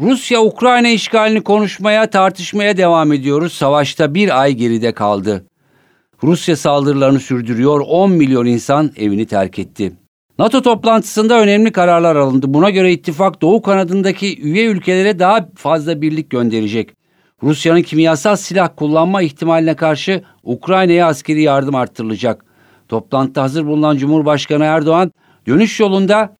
Rusya Ukrayna işgalini konuşmaya, tartışmaya devam ediyoruz. Savaşta bir ay geride kaldı. Rusya saldırılarını sürdürüyor, 10 milyon insan evini terk etti. NATO toplantısında önemli kararlar alındı. Buna göre ittifak Doğu kanadındaki üye ülkelere daha fazla birlik gönderecek. Rusya'nın kimyasal silah kullanma ihtimaline karşı Ukrayna'ya askeri yardım arttırılacak. Toplantıda hazır bulunan Cumhurbaşkanı Erdoğan dönüş yolunda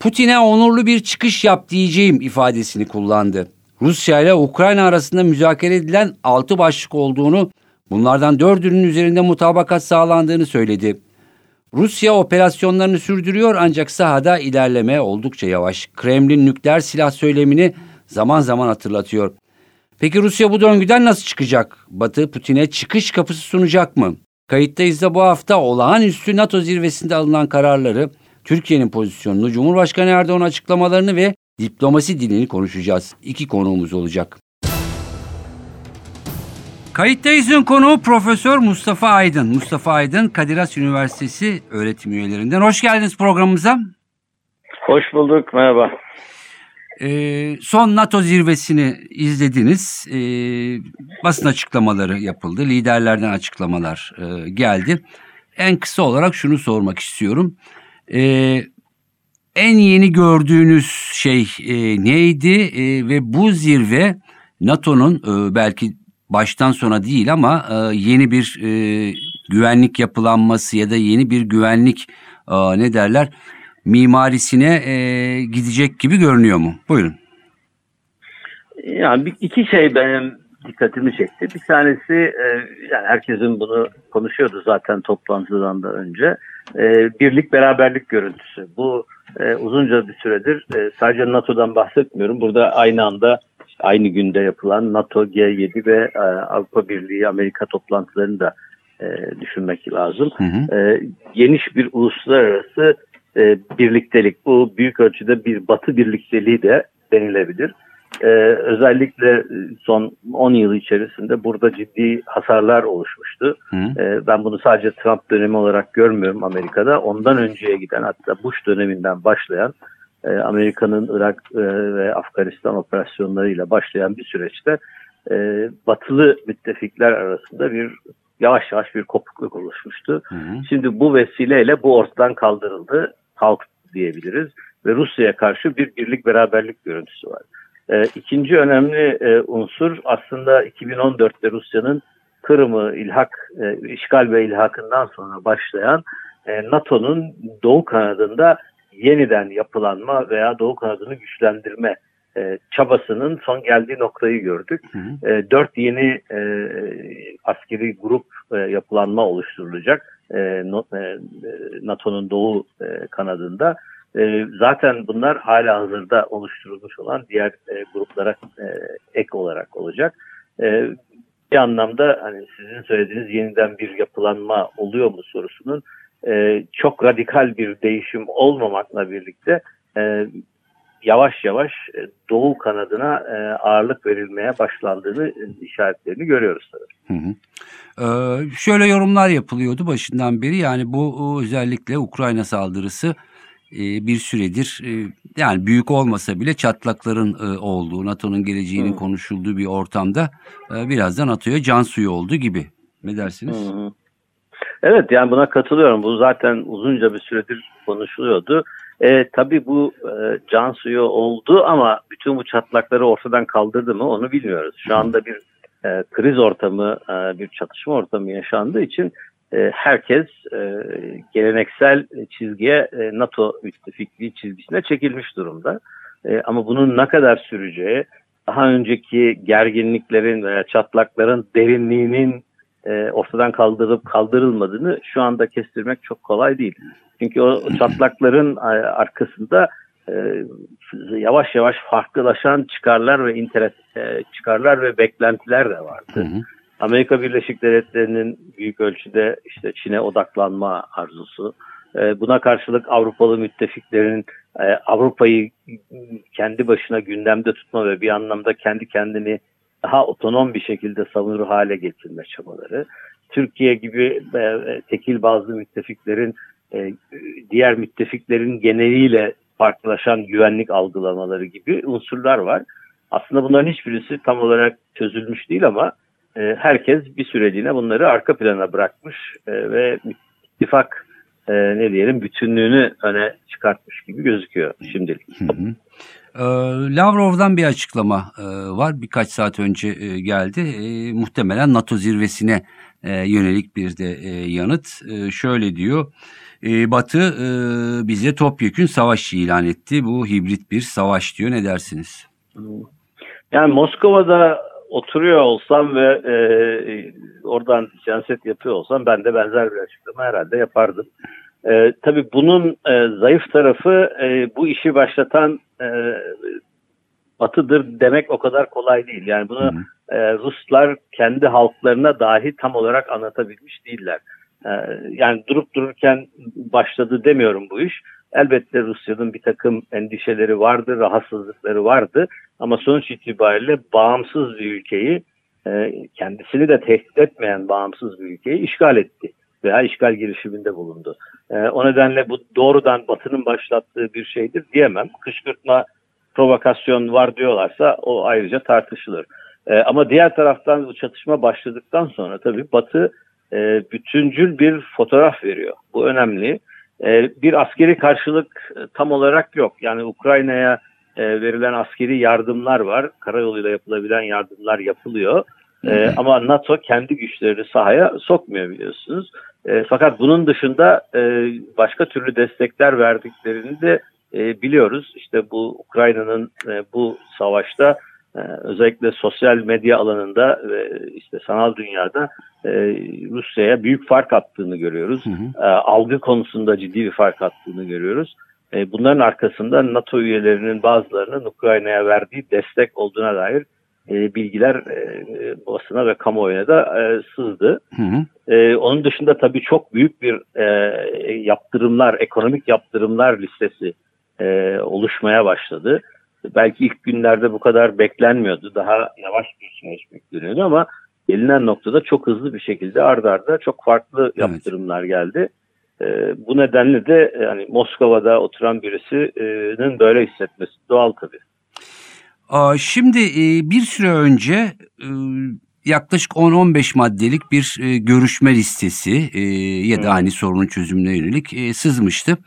Putin'e onurlu bir çıkış yap diyeceğim ifadesini kullandı. Rusya ile Ukrayna arasında müzakere edilen altı başlık olduğunu, bunlardan dördünün üzerinde mutabakat sağlandığını söyledi. Rusya operasyonlarını sürdürüyor ancak sahada ilerleme oldukça yavaş. Kremlin nükleer silah söylemini zaman zaman hatırlatıyor. Peki Rusya bu döngüden nasıl çıkacak? Batı Putin'e çıkış kapısı sunacak mı? Kayıttayız da bu hafta olağanüstü NATO zirvesinde alınan kararları, Türkiye'nin pozisyonunu, Cumhurbaşkanı Erdoğan açıklamalarını ve diplomasi dilini konuşacağız. İki konuğumuz olacak. Kayıttayız'ın konuğu Profesör Mustafa Aydın. Mustafa Aydın, Kadir Has Üniversitesi öğretim üyelerinden. Hoş geldiniz programımıza. Hoş bulduk, merhaba. Ee, son NATO zirvesini izlediniz. Ee, basın açıklamaları yapıldı. Liderlerden açıklamalar e, geldi. En kısa olarak şunu sormak istiyorum. Ee, en yeni gördüğünüz şey e, neydi e, ve bu zirve NATO'nun e, belki baştan sona değil ama e, yeni bir e, güvenlik yapılanması ya da yeni bir güvenlik e, ne derler mimarisine e, gidecek gibi görünüyor mu? Buyurun. Yani iki şey benim dikkatimi çekti. Bir tanesi e, yani herkesin bunu konuşuyordu zaten toplantıdan da önce. E, birlik beraberlik görüntüsü. Bu e, uzunca bir süredir e, sadece NATO'dan bahsetmiyorum. Burada aynı anda aynı günde yapılan NATO, G7 ve e, Avrupa Birliği, Amerika toplantılarını da e, düşünmek lazım. Hı hı. E, geniş bir uluslararası e, birliktelik. Bu büyük ölçüde bir batı birlikteliği de denilebilir. E, özellikle son 10 yıl içerisinde burada ciddi hasarlar oluşmuştu. E, ben bunu sadece Trump dönemi olarak görmüyorum Amerika'da. Ondan önceye giden hatta Bush döneminden başlayan e, Amerika'nın Irak e, ve Afganistan operasyonlarıyla başlayan bir süreçte e, batılı müttefikler arasında bir yavaş yavaş bir kopukluk oluşmuştu. Hı hı. Şimdi bu vesileyle bu ortadan kaldırıldı. Halk diyebiliriz. Ve Rusya'ya karşı bir birlik beraberlik görüntüsü var. E, ikinci önemli e, unsur aslında 2014'te Rusya'nın Kırım'ı ilhak, e, işgal ve ilhakından sonra başlayan e, NATO'nun Doğu kanadında yeniden yapılanma veya Doğu kanadını güçlendirme e, çabasının son geldiği noktayı gördük. Hı hı. E, dört yeni e, askeri grup e, yapılanma oluşturulacak e, no, e, NATO'nun doğu e, kanadında. E, zaten bunlar hala hazırda oluşturulmuş olan diğer e, gruplara e, ek olarak olacak. E, bir anlamda hani sizin söylediğiniz yeniden bir yapılanma oluyor mu sorusunun e, çok radikal bir değişim olmamakla birlikte yavaş yavaş doğu kanadına ağırlık verilmeye başlandığını işaretlerini görüyoruz tabii. Hı hı. Ee, şöyle yorumlar yapılıyordu başından beri yani bu özellikle Ukrayna saldırısı bir süredir yani büyük olmasa bile çatlakların olduğu NATO'nun geleceğinin hı. konuşulduğu bir ortamda birazdan NATO'ya can suyu oldu gibi. Ne dersiniz? Hı. Evet yani buna katılıyorum. Bu zaten uzunca bir süredir konuşuluyordu. E, tabii bu e, can suyu oldu ama bütün bu çatlakları ortadan kaldırdı mı onu bilmiyoruz. Şu anda bir e, kriz ortamı, e, bir çatışma ortamı yaşandığı için e, herkes e, geleneksel çizgiye e, NATO müttefikliği çizgisine çekilmiş durumda. E, ama bunun ne kadar süreceği, daha önceki gerginliklerin veya çatlakların derinliğinin e, ortadan kaldırıp kaldırılmadığını şu anda kestirmek çok kolay değil. Çünkü o çatlakların arkasında e, yavaş yavaş farklılaşan çıkarlar ve interes, e, çıkarlar ve beklentiler de vardı. Hı hı. Amerika Birleşik Devletleri'nin büyük ölçüde işte Çin'e odaklanma arzusu, e, buna karşılık Avrupalı müttefiklerin e, Avrupa'yı kendi başına gündemde tutma ve bir anlamda kendi kendini daha otonom bir şekilde savunur hale getirme çabaları. Türkiye gibi e, tekil bazı müttefiklerin diğer müttefiklerin geneliyle farklılaşan güvenlik algılamaları gibi unsurlar var. Aslında bunların hiçbirisi tam olarak çözülmüş değil ama e, herkes bir süreliğine bunları arka plana bırakmış e, ve ittifak e, ne diyelim bütünlüğünü öne çıkartmış gibi gözüküyor şimdilik. Hı hı. Lavrov'dan bir açıklama e, var. Birkaç saat önce e, geldi. E, muhtemelen NATO zirvesine e, yönelik bir de e, yanıt. E, şöyle diyor. E, Batı e, bize topyekün savaş ilan etti. Bu hibrit bir savaş diyor. Ne dersiniz? Yani Moskova'da oturuyor olsam ve e, oradan siyaset yapıyor olsam ben de benzer bir açıklama herhalde yapardım. E, tabii bunun e, zayıf tarafı e, bu işi başlatan e, batıdır demek o kadar kolay değil. Yani bunu e, Ruslar kendi halklarına dahi tam olarak anlatabilmiş değiller. E, yani durup dururken başladı demiyorum bu iş. Elbette Rusya'nın bir takım endişeleri vardı, rahatsızlıkları vardı. Ama sonuç itibariyle bağımsız bir ülkeyi, e, kendisini de tehdit etmeyen bağımsız bir ülkeyi işgal etti veya işgal girişiminde bulundu. E, o nedenle bu doğrudan Batı'nın başlattığı bir şeydir diyemem. Kışkırtma, provokasyon var diyorlarsa o ayrıca tartışılır. E, ama diğer taraftan bu çatışma başladıktan sonra tabii Batı bütüncül bir fotoğraf veriyor. Bu önemli. E, bir askeri karşılık e, tam olarak yok. Yani Ukrayna'ya e, verilen askeri yardımlar var. Karayoluyla yapılabilen yardımlar yapılıyor. E, ama NATO kendi güçlerini sahaya sokmuyor biliyorsunuz. E, fakat bunun dışında e, başka türlü destekler verdiklerini de e, biliyoruz. İşte bu Ukrayna'nın e, bu savaşta özellikle sosyal medya alanında ve işte sanal dünyada e, Rusya'ya büyük fark attığını görüyoruz. Hı hı. E, algı konusunda ciddi bir fark attığını görüyoruz. E, bunların arkasında NATO üyelerinin bazılarının Ukrayna'ya verdiği destek olduğuna dair e, bilgiler e, basına ve kamuoyuna da sızdı. Hı hı. Onun dışında tabii çok büyük bir yaptırımlar, ekonomik yaptırımlar listesi oluşmaya başladı. Belki ilk günlerde bu kadar beklenmiyordu. Daha yavaş bir süreç bekleniyordu ama gelinen noktada çok hızlı bir şekilde ardarda arda çok farklı yaptırımlar geldi. E, bu nedenle de yani Moskova'da oturan birisinin böyle hissetmesi doğal tabii. Aa, Şimdi e, bir süre önce e, yaklaşık 10-15 maddelik bir e, görüşme listesi e, ya da hani sorunun çözümüne yönelik e, sızmıştı.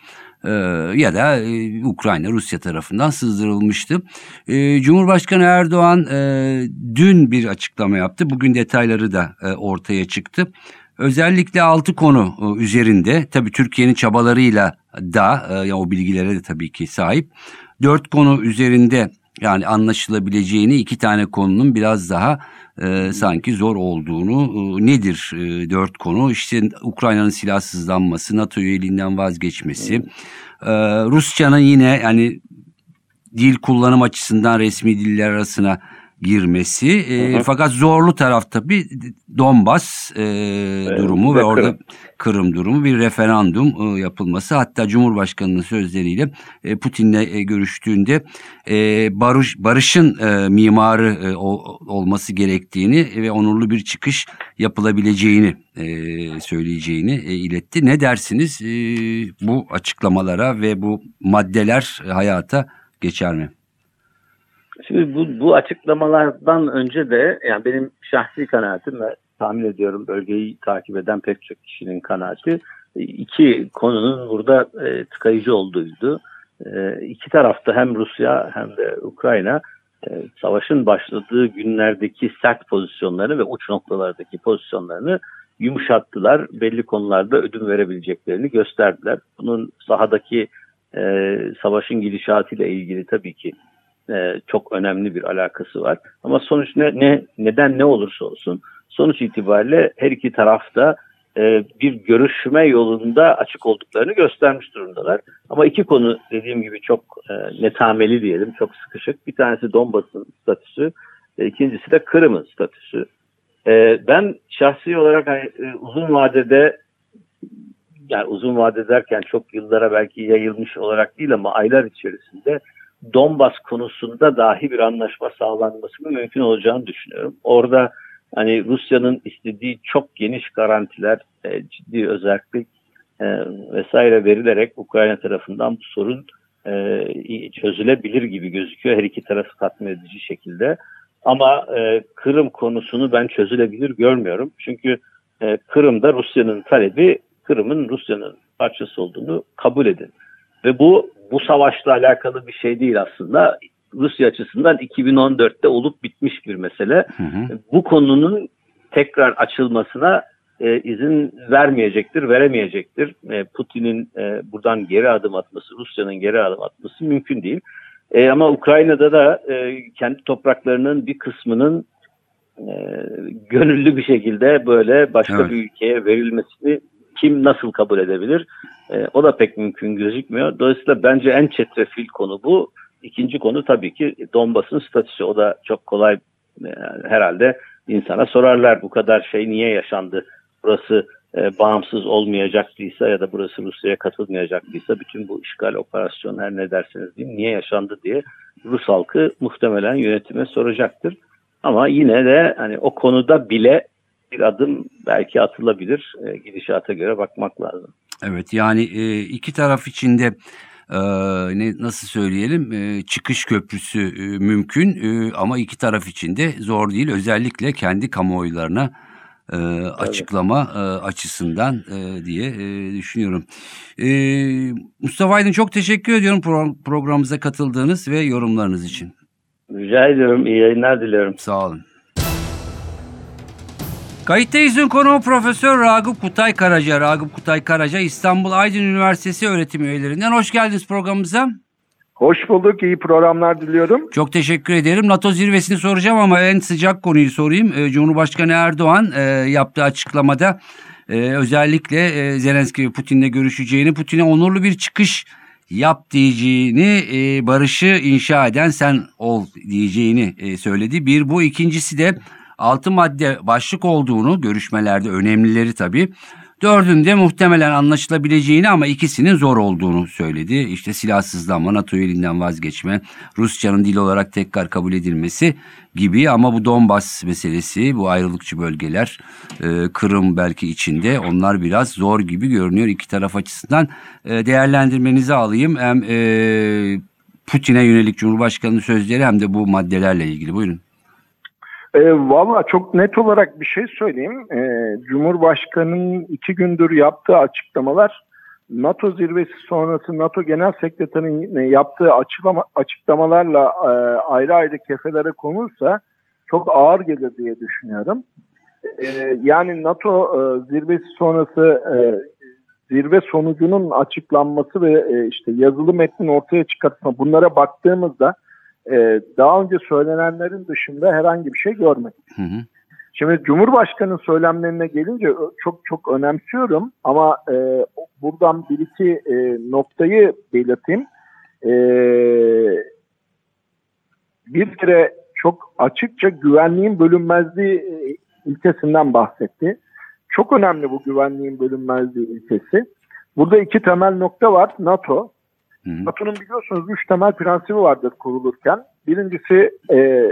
E, ya da e, Ukrayna Rusya tarafından sızdırılmıştı. E, Cumhurbaşkanı Erdoğan e, dün bir açıklama yaptı. Bugün detayları da e, ortaya çıktı. Özellikle altı konu üzerinde tabii Türkiye'nin çabalarıyla da ya o bilgilere de tabii ki sahip. Dört konu üzerinde yani anlaşılabileceğini iki tane konunun biraz daha e, sanki zor olduğunu e, nedir e, dört konu? İşte Ukrayna'nın silahsızlanması, NATO üyeliğinden vazgeçmesi, e, Rusça'nın yine yani dil kullanım açısından resmi diller arasına girmesi. E, Hı hı. Fakat zorlu taraf tabii Donbas e, durumu ve, ve orada Kırım. Kırım durumu bir referandum e, yapılması. Hatta Cumhurbaşkanı'nın sözleriyle e, Putin'le e, görüştüğünde e, barış barışın e, mimarı e, ol- olması gerektiğini ve onurlu bir çıkış yapılabileceğini e, söyleyeceğini e, iletti. Ne dersiniz e, bu açıklamalara ve bu maddeler hayata geçer mi? Şimdi bu, bu açıklamalardan önce de yani benim şahsi kanaatim ve tahmin ediyorum bölgeyi takip eden pek çok kişinin kanaati iki konunun burada e, tıkayıcı olduğuydu. E, iki tarafta hem Rusya hem de Ukrayna e, savaşın başladığı günlerdeki sert pozisyonlarını ve uç noktalardaki pozisyonlarını yumuşattılar. Belli konularda ödün verebileceklerini gösterdiler. Bunun sahadaki e, savaşın gidişatıyla ilgili tabii ki e, çok önemli bir alakası var. Ama sonuç ne, ne neden ne olursa olsun sonuç itibariyle her iki tarafta e, bir görüşme yolunda açık olduklarını göstermiş durumdalar. Ama iki konu dediğim gibi çok e, netameli diyelim, çok sıkışık. Bir tanesi Donbas'ın statüsü, e, ikincisi de Kırım'ın statüsü. Ben şahsi olarak hani, uzun vadede yani uzun vade derken çok yıllara belki yayılmış olarak değil ama aylar içerisinde Donbas konusunda dahi bir anlaşma sağlanmasının mümkün olacağını düşünüyorum. Orada hani Rusya'nın istediği çok geniş garantiler, e, ciddi özellik e, vesaire verilerek Ukrayna tarafından bu sorun e, çözülebilir gibi gözüküyor her iki tarafı tatmin edici şekilde. Ama e, Kırım konusunu ben çözülebilir görmüyorum. Çünkü e, Kırım'da Rusya'nın talebi Kırım'ın Rusya'nın parçası olduğunu kabul edin. Ve bu bu savaşla alakalı bir şey değil aslında. Rusya açısından 2014'te olup bitmiş bir mesele. Hı hı. Bu konunun tekrar açılmasına e, izin vermeyecektir, veremeyecektir. E, Putin'in e, buradan geri adım atması, Rusya'nın geri adım atması mümkün değil. E, ama Ukrayna'da da e, kendi topraklarının bir kısmının e, gönüllü bir şekilde böyle başka Evet. bir ülkeye verilmesini kim nasıl kabul edebilir? E, o da pek mümkün gözükmüyor. Dolayısıyla bence en çetrefil konu bu. İkinci konu tabii ki Donbas'ın statüsü. O da çok kolay e, herhalde insana sorarlar bu kadar şey niye yaşandı? Burası e, bağımsız olmayacaktıysa ya da burası Rusya'ya katılmayacaktıysa bütün bu işgal operasyonu her ne derseniz deyin niye yaşandı diye Rus halkı muhtemelen yönetime soracaktır. Ama yine de hani o konuda bile bir adım belki atılabilir. E, gidişata göre bakmak lazım. Evet yani e, iki taraf içinde e, ne nasıl söyleyelim e, çıkış köprüsü e, mümkün e, ama iki taraf içinde zor değil özellikle kendi kamuoylarına e, açıklama e, açısından e, diye e, düşünüyorum. E, Mustafa Aydın çok teşekkür ediyorum pro- programımıza katıldığınız ve yorumlarınız için. Rica ediyorum. İyi yayınlar diliyorum. Sağ olun. Kayıttayız'ın konuğu Profesör Ragıp Kutay Karaca. Ragıp Kutay Karaca İstanbul Aydın Üniversitesi öğretim üyelerinden. Hoş geldiniz programımıza. Hoş bulduk. iyi programlar diliyorum. Çok teşekkür ederim. NATO zirvesini soracağım ama en sıcak konuyu sorayım. Ee, Cumhurbaşkanı Erdoğan e, yaptığı açıklamada e, özellikle e, Zelenski ve Putin'le görüşeceğini, Putin'e onurlu bir çıkış yap diyeceğini, barışı inşa eden sen ol diyeceğini söyledi. Bir bu, ikincisi de altı madde başlık olduğunu görüşmelerde önemlileri tabii. Dördünde muhtemelen anlaşılabileceğini ama ikisinin zor olduğunu söyledi. İşte silahsızlanma, NATO elinden vazgeçme, Rusçanın dil olarak tekrar kabul edilmesi gibi ama bu Donbas meselesi, bu ayrılıkçı bölgeler, e, Kırım belki içinde onlar biraz zor gibi görünüyor iki taraf açısından. E, değerlendirmenizi alayım. Hem e, Putin'e yönelik Cumhurbaşkanı'nın sözleri hem de bu maddelerle ilgili. Buyurun. E, Valla çok net olarak bir şey söyleyeyim. E, Cumhurbaşkanı'nın iki gündür yaptığı açıklamalar NATO zirvesi sonrası NATO Genel Sekreterinin yaptığı açıklama, açıklamalarla e, ayrı ayrı kefelere konulsa çok ağır gelir diye düşünüyorum. E, yani NATO e, zirvesi sonrası e, zirve sonucunun açıklanması ve e, işte yazılı metnin ortaya çıkartma bunlara baktığımızda e, daha önce söylenenlerin dışında herhangi bir şey görmedik. Hı hı. Şimdi Cumhurbaşkanı söylemlerine gelince çok çok önemsiyorum ama e, buradan bir iki e, noktayı belirteyim. E, bir kere çok açıkça güvenliğin bölünmezliği e, ilkesinden bahsetti. Çok önemli bu güvenliğin bölünmezliği ilkesi. Burada iki temel nokta var. NATO, Hı hı. NATO'nun biliyorsunuz üç temel prensibi vardır kurulurken. Birincisi e,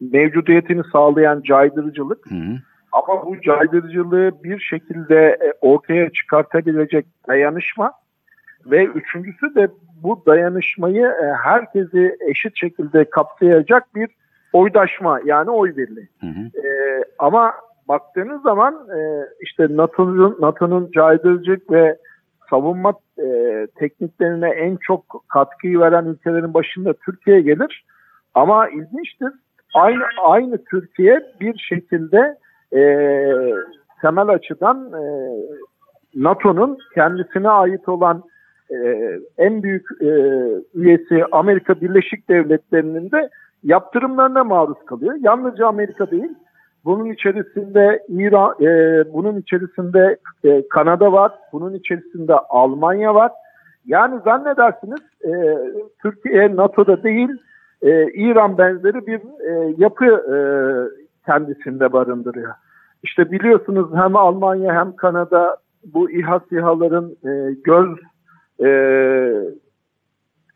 mevcudiyetini sağlayan caydırıcılık. Hı hı. Ama bu caydırıcılığı bir şekilde e, ortaya çıkartabilecek dayanışma ve üçüncüsü de bu dayanışmayı e, herkesi eşit şekilde kapsayacak bir oydaşma yani oy birliği. Hı hı. E, ama baktığınız zaman e, işte NATO'nun NATO'nun caydırıcılık ve savunma e, tekniklerine en çok katkıyı veren ülkelerin başında Türkiye gelir. Ama ilginçtir. Aynı aynı Türkiye bir şekilde e, temel açıdan e, NATO'nun kendisine ait olan e, en büyük e, üyesi Amerika Birleşik Devletleri'nin de yaptırımlarına maruz kalıyor. Yalnızca Amerika değil, Bunun içerisinde İran, e, bunun içerisinde e, Kanada var, bunun içerisinde Almanya var. Yani zannedersiniz e, Türkiye NATO'da değil, e, İran benzeri bir e, yapı e, kendisinde barındırıyor. İşte biliyorsunuz hem Almanya hem Kanada bu İHA SİHA'ların e, göz e,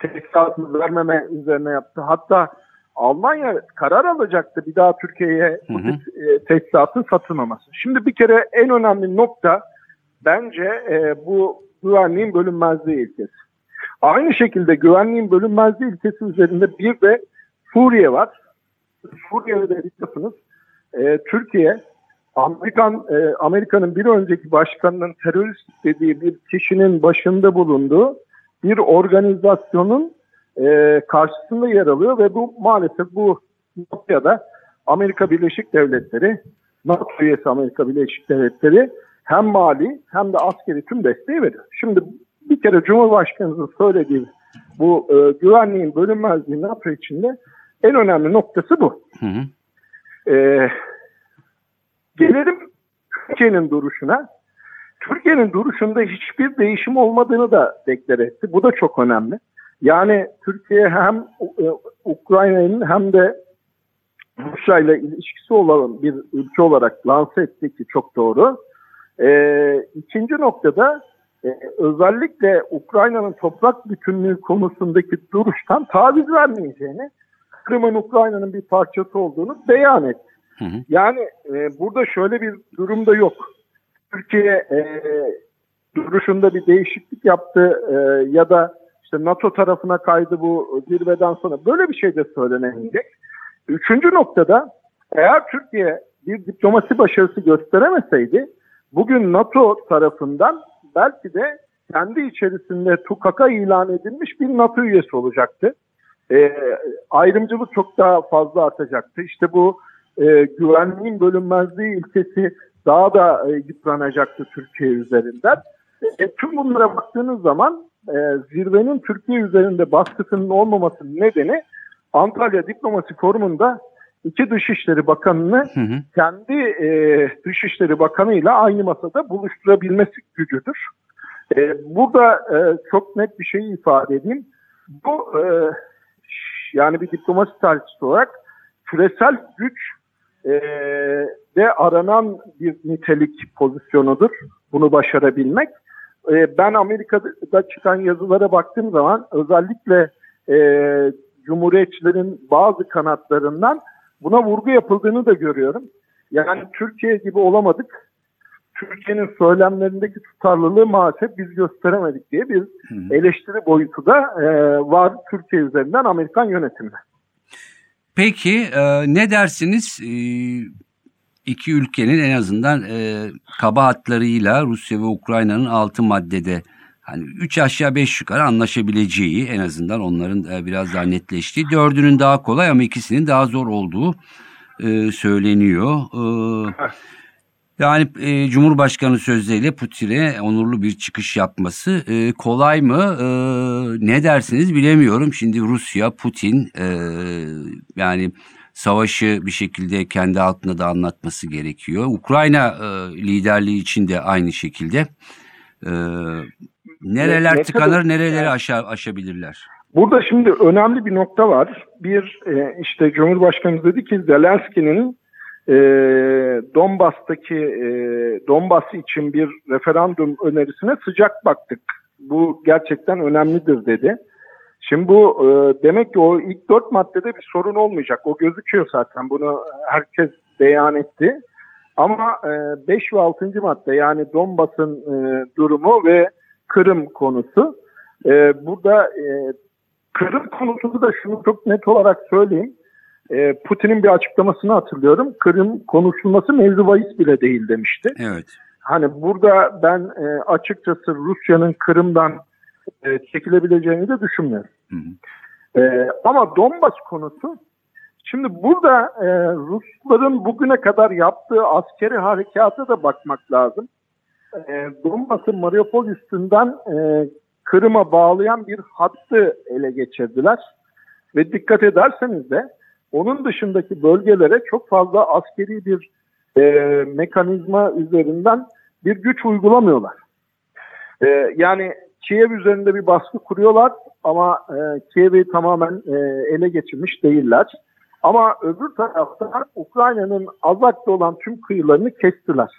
tesisatını vermeme üzerine yaptı. Hatta Almanya karar alacaktı bir daha Türkiye'ye bu e, tesisatın satılmaması. Şimdi bir kere en önemli nokta bence e, bu güvenliğin bölünmezliği ilkesi. Aynı şekilde güvenliğin bölünmezliği ilkesi üzerinde bir de Suriye var. Suriye'de biliyorsunuz e, Türkiye Amerikan e, Amerika'nın bir önceki başkanının terörist dediği bir kişinin başında bulunduğu bir organizasyonun e, karşısında yer alıyor ve bu maalesef bu noktada Amerika Birleşik Devletleri, NATO üyesi Amerika Birleşik Devletleri hem mali hem de askeri tüm desteği veriyor. Şimdi bir kere Cumhurbaşkanımızın söylediği bu e, güvenliğin bölünmezliği NATO içinde en önemli noktası bu. Hı hı. E, gelelim Türkiye'nin duruşuna. Türkiye'nin duruşunda hiçbir değişim olmadığını da deklar etti. Bu da çok önemli. Yani Türkiye hem e, Ukrayna'nın hem de Rusya ile ilişkisi olan bir ülke olarak lanse etti ki çok doğru. Ee, ikinci noktada e, özellikle Ukrayna'nın toprak bütünlüğü konusundaki duruştan taviz vermeyeceğini, Kırım'ın Ukrayna'nın bir parçası olduğunu beyan etti. Hı hı. Yani e, burada şöyle bir durum da yok. Türkiye e, duruşunda bir değişiklik yaptı e, ya da işte NATO tarafına kaydı bu zirveden sonra böyle bir şey de söylenemeyecek. Üçüncü noktada eğer Türkiye bir diplomasi başarısı gösteremeseydi bugün NATO tarafından belki de kendi içerisinde tukaka ilan edilmiş bir NATO üyesi olacaktı. E, ayrımcılık çok daha fazla artacaktı. İşte bu e, güvenliğin bölünmezliği ilkesi daha da e, yıpranacaktı Türkiye üzerinden. E, tüm bunlara baktığınız zaman e, zirvenin Türkiye üzerinde baskısının olmamasının nedeni Antalya Diplomasi Forumu'nda iki Dışişleri Bakanı'nı Hı hı. kendi e, Dışişleri Bakanı ile aynı masada buluşturabilmesi gücüdür. E, burada e, çok net bir şey ifade edeyim. Bu e, yani bir diplomasi tarihçisi olarak küresel güç e, de aranan bir nitelik pozisyonudur. Bunu başarabilmek. E, ben Amerika'da çıkan yazılara baktığım zaman özellikle e, Cumhuriyetçilerin bazı kanatlarından buna vurgu yapıldığını da görüyorum. Yani Türkiye gibi olamadık. Türkiye'nin söylemlerindeki tutarlılığı maalesef biz gösteremedik diye bir eleştiri boyutu da e, var Türkiye üzerinden Amerikan yönetimine. Peki e, ne dersiniz? E, iki ülkenin en azından e, kaba hatlarıyla Rusya ve Ukrayna'nın altı maddede hani üç aşağı beş yukarı anlaşabileceği en azından onların e, biraz daha netleştiği dördünün daha kolay ama ikisinin daha zor olduğu e, söyleniyor. E, yani e, Cumhurbaşkanı sözleriyle Putin'e onurlu bir çıkış yapması e, kolay mı? E, ne dersiniz bilemiyorum. Şimdi Rusya, Putin e, yani savaşı bir şekilde kendi halkına da anlatması gerekiyor. Ukrayna e, liderliği için de aynı şekilde. E, nereler Ne- tıkanır, nereleri aşa, aşabilirler? Burada şimdi önemli bir nokta var. Bir e, işte Cumhurbaşkanımız dedi ki Zelenski'nin e, Donbas'taki e, Donbas için bir referandum önerisine sıcak baktık. Bu gerçekten önemlidir dedi. Şimdi bu e, demek ki o ilk dört maddede bir sorun olmayacak. O gözüküyor zaten. Bunu herkes beyan etti. Ama 5 ve 6. madde yani Donbas'ın e, durumu ve Kırım konusu. E, burada e, Kırım konusunu da şunu çok net olarak söyleyeyim. E, Putin'in bir açıklamasını hatırlıyorum. Kırım konuşulması mevzu bahis bile değil demişti. Evet. Hani burada ben e, açıkçası Rusya'nın Kırım'dan e, çekilebileceğini de düşünmüyorum. Hı hı. E, ama Donbas konusu şimdi burada e, Rusların bugüne kadar yaptığı askeri harekata da bakmak lazım. E, Donbas'ı Mariupol üstünden e, Kırım'a bağlayan bir hattı ele geçirdiler. Ve dikkat ederseniz de onun dışındaki bölgelere çok fazla askeri bir e, mekanizma üzerinden bir güç uygulamıyorlar. E, yani Kiev üzerinde bir baskı kuruyorlar ama e, Kiev'i tamamen e, ele geçirmiş değiller. Ama öbür tarafta Ukrayna'nın Azak'ta olan tüm kıyılarını kestiler.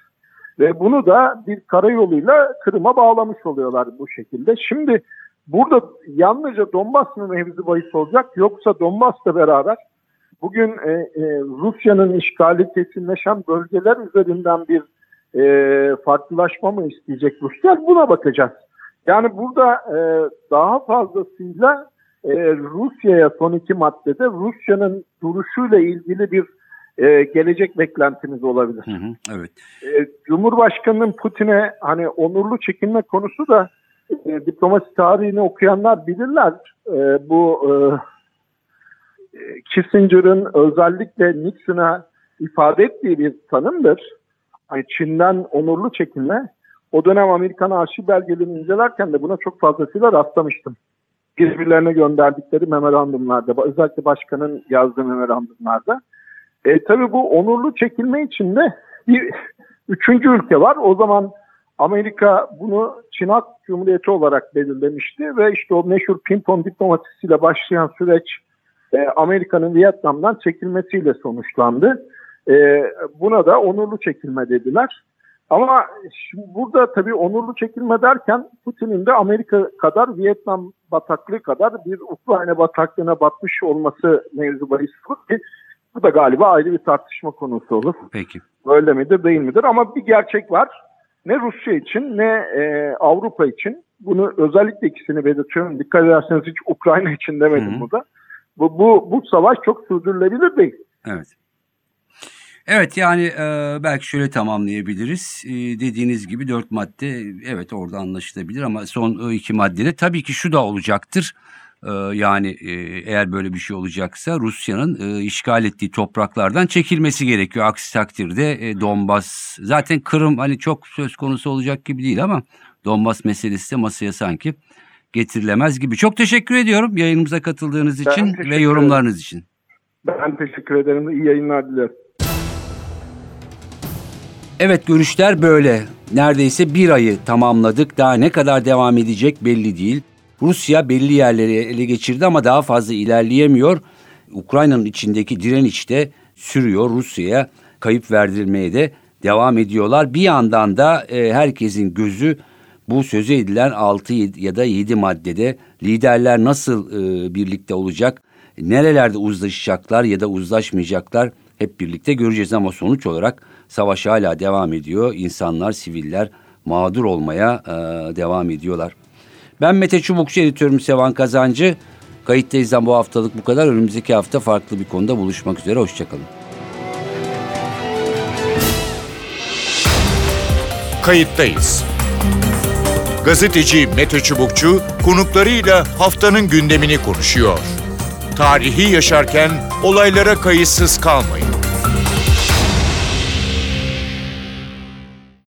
Ve bunu da bir karayoluyla Kırım'a bağlamış oluyorlar bu şekilde. Şimdi burada yalnızca Donbas mı mevzu bahis olacak yoksa Donbas'la beraber bugün e, e, Rusya'nın işgali kesinleşen bölgeler üzerinden bir e, farklılaşma mı isteyecek Rusya? Buna bakacağız. Yani burada e, daha fazlasıyla e, Rusya'ya son iki maddede Rusya'nın duruşuyla ilgili bir e, gelecek beklentimiz olabilir. Hı hı, evet. E, Cumhurbaşkanının Putin'e hani onurlu çekilme konusu da e, diplomasi tarihini okuyanlar bilirler. E, bu e, Kissinger'ın özellikle Nixon'a ifade ettiği bir tanımdır. Hani Çin'den onurlu çekilme. O dönem Amerikan arşiv belgelerini incelerken de buna çok fazlasıyla rastlamıştım. Birbirlerine gönderdikleri memorandumlarda, özellikle başkanın yazdığı memorandumlarda. E, tabii bu onurlu çekilme için de bir üçüncü ülke var. O zaman Amerika bunu Çin Halk Cumhuriyeti olarak belirlemişti ve işte o meşhur pimpon diplomasisiyle başlayan süreç e, Amerika'nın Vietnam'dan çekilmesiyle sonuçlandı. E, buna da onurlu çekilme dediler. Ama şimdi burada tabii onurlu çekilme derken Putin'in de Amerika kadar Vietnam bataklığı kadar bir Ukrayna bataklığına batmış olması mevzu bahis ki bu da galiba ayrı bir tartışma konusu olur. Peki. Öyle midir değil midir ama bir gerçek var. Ne Rusya için ne e, Avrupa için bunu özellikle ikisini belirtiyorum. Dikkat ederseniz hiç Ukrayna için demedim Hı hı. burada. Bu, bu, bu savaş çok sürdürülebilir değil. Evet. Evet yani e, belki şöyle tamamlayabiliriz. E, dediğiniz gibi dört madde evet orada anlaşılabilir ama son e, iki maddede tabii ki şu da olacaktır. E, yani e, eğer böyle bir şey olacaksa Rusya'nın e, işgal ettiği topraklardan çekilmesi gerekiyor. Aksi takdirde e, Donbas zaten Kırım hani çok söz konusu olacak gibi değil ama Donbas meselesi de masaya sanki getirilemez gibi. Çok teşekkür ediyorum yayınımıza katıldığınız Ben için ve ederim. yorumlarınız için. Ben teşekkür ederim. İyi yayınlar dilerim. Evet görüşler böyle. Neredeyse bir ayı tamamladık. Daha ne kadar devam edecek belli değil. Rusya belli yerleri ele geçirdi ama daha fazla ilerleyemiyor. Ukrayna'nın içindeki direniş de sürüyor. Rusya'ya kayıp verdirmeye de devam ediyorlar. Bir yandan da e, herkesin gözü bu sözü edilen 6 ya da 7 maddede liderler nasıl e, birlikte olacak, nerelerde uzlaşacaklar ya da uzlaşmayacaklar hep birlikte göreceğiz ama sonuç olarak savaş hala devam ediyor. İnsanlar, siviller mağdur olmaya e, devam ediyorlar. Ben Mete Çubukçu, editörüm Sevan Kazancı. Kayıttayızdan bu haftalık bu kadar. Önümüzdeki hafta farklı bir konuda buluşmak üzere. Hoşçakalın. Kayıttayız. Gazeteci Mete Çubukçu konuklarıyla haftanın gündemini konuşuyor. Tarihi yaşarken olaylara kayıtsız kalmayın.